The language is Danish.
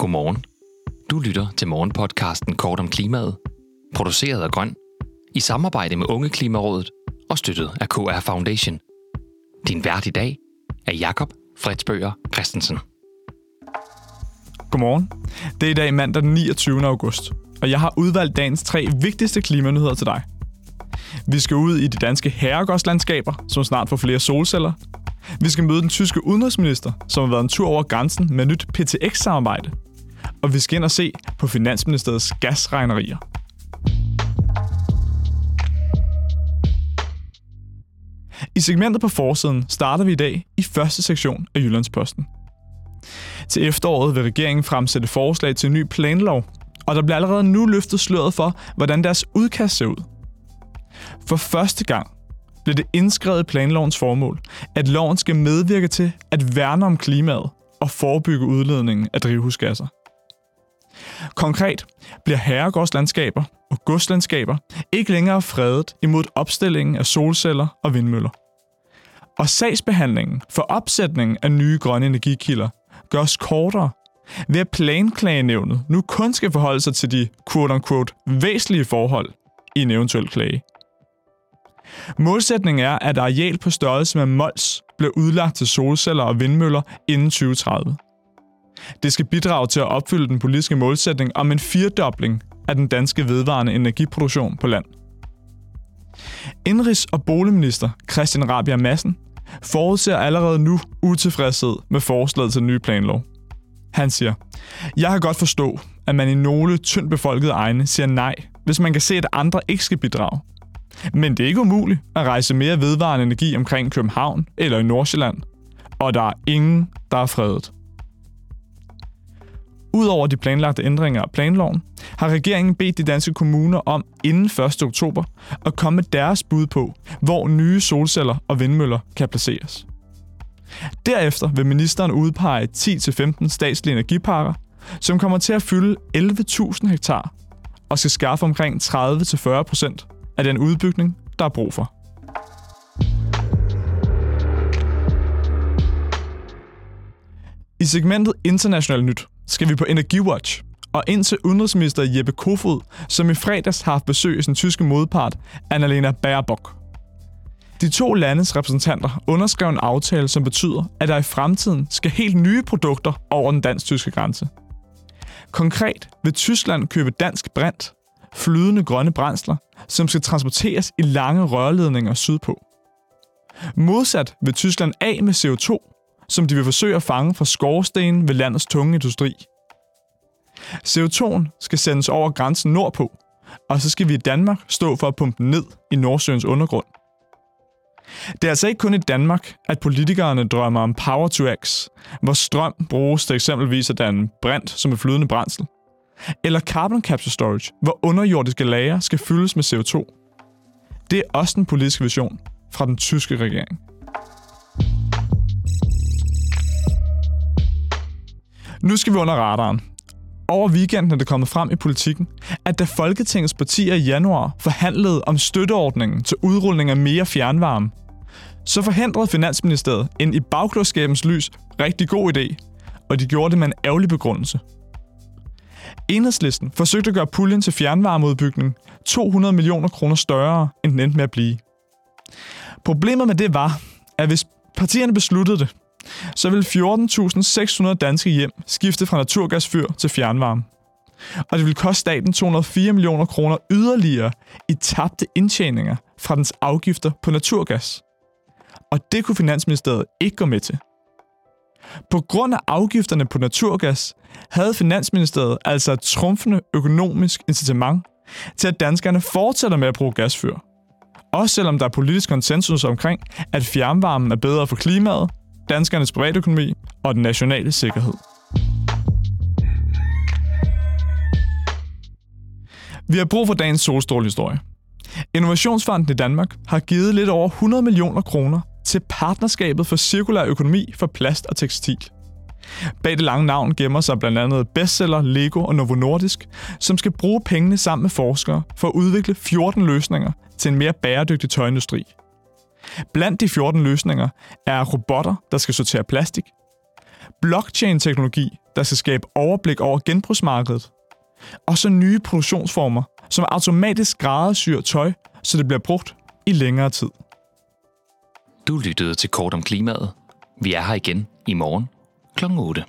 Godmorgen. Du lytter til morgenpodcasten Kort om klimaet, produceret af Grøn, i samarbejde med Unge Klimarådet og støttet af KR Foundation. Din vært i dag er Jakob Fredsbøger Christensen. Godmorgen. Det er i dag mandag den 29. august, og jeg har udvalgt dagens tre vigtigste klimanyheder til dig. Vi skal ud i de danske herregårdslandskaber, som snart får flere solceller. Vi skal møde den tyske udenrigsminister, som har været en tur over grænsen med nyt PTX-samarbejde. Og vi skal ind og se på Finansministeriets gasregnerier. I segmentet på forsiden starter vi i dag i første sektion af Jyllandsposten. Til efteråret vil regeringen fremsætte forslag til en ny planlov, og der bliver allerede nu løftet sløret for, hvordan deres udkast ser ud. For første gang blev det indskrevet i planlovens formål, at loven skal medvirke til at værne om klimaet og forebygge udledningen af drivhusgasser. Konkret bliver herregårdslandskaber og godslandskaber ikke længere fredet imod opstillingen af solceller og vindmøller. Og sagsbehandlingen for opsætningen af nye grønne energikilder gøres kortere, ved at planklagenævnet nu kun skal forholde sig til de quote-unquote væsentlige forhold i en eventuel klage. Målsætningen er, at areal på størrelse med Mols bliver udlagt til solceller og vindmøller inden 2030. Det skal bidrage til at opfylde den politiske målsætning om en firedobling af den danske vedvarende energiproduktion på land. Indrigs- og boligminister Christian Rabia Madsen forudser allerede nu utilfredshed med forslaget til ny planlov. Han siger, Jeg kan godt forstå, at man i nogle tyndt befolkede egne siger nej, hvis man kan se, at andre ikke skal bidrage. Men det er ikke umuligt at rejse mere vedvarende energi omkring København eller i Nordsjælland. Og der er ingen, der er fredet. Udover de planlagte ændringer af planloven, har regeringen bedt de danske kommuner om inden 1. oktober at komme med deres bud på, hvor nye solceller og vindmøller kan placeres. Derefter vil ministeren udpege 10-15 statslige energiparker, som kommer til at fylde 11.000 hektar og skal skaffe omkring 30-40 procent af den udbygning, der er brug for. I segmentet International Nyt skal vi på Energiwatch og ind til udenrigsminister Jeppe Kofod, som i fredags har haft besøg af sin tyske modpart, Annalena Baerbock. De to landes repræsentanter underskrev en aftale, som betyder, at der i fremtiden skal helt nye produkter over den dansk-tyske grænse. Konkret vil Tyskland købe dansk brint, flydende grønne brændsler, som skal transporteres i lange rørledninger sydpå. Modsat vil Tyskland af med CO2, som de vil forsøge at fange fra skorstenen ved landets tunge industri. CO2'en skal sendes over grænsen nordpå, og så skal vi i Danmark stå for at pumpe den ned i Nordsøens undergrund. Det er altså ikke kun i Danmark, at politikerne drømmer om Power to X, hvor strøm bruges til eksempelvis at danne brint som et flydende brændsel, eller carbon capture storage, hvor underjordiske lager skal fyldes med CO2. Det er også en politisk vision fra den tyske regering. Nu skal vi under radaren. Over weekenden er det kommet frem i politikken, at da Folketingets partier i januar forhandlede om støtteordningen til udrulning af mere fjernvarme, så forhindrede Finansministeriet en i bagklodskabens lys rigtig god idé, og de gjorde det med en ærgerlig begrundelse. Enhedslisten forsøgte at gøre puljen til fjernvarmeudbygning 200 millioner kroner større, end den endte med at blive. Problemet med det var, at hvis partierne besluttede det, så vil 14.600 danske hjem skifte fra naturgasfyr til fjernvarme. Og det vil koste staten 204 millioner kroner yderligere i tabte indtjeninger fra dens afgifter på naturgas. Og det kunne Finansministeriet ikke gå med til. På grund af afgifterne på naturgas havde Finansministeriet altså et trumfende økonomisk incitament til, at danskerne fortsætter med at bruge gasfyr. Også selvom der er politisk konsensus omkring, at fjernvarmen er bedre for klimaet danskernes privatøkonomi og den nationale sikkerhed. Vi har brug for dagens solstrålehistorie. Innovationsfonden i Danmark har givet lidt over 100 millioner kroner til partnerskabet for cirkulær økonomi for plast og tekstil. Bag det lange navn gemmer sig blandt andet bestseller, Lego og Novo Nordisk, som skal bruge pengene sammen med forskere for at udvikle 14 løsninger til en mere bæredygtig tøjindustri – Blandt de 14 løsninger er robotter, der skal sortere plastik, blockchain-teknologi, der skal skabe overblik over genbrugsmarkedet, og så nye produktionsformer, som automatisk grædesyr tøj, så det bliver brugt i længere tid. Du lyttede til Kort om klimaet. Vi er her igen i morgen kl. 8.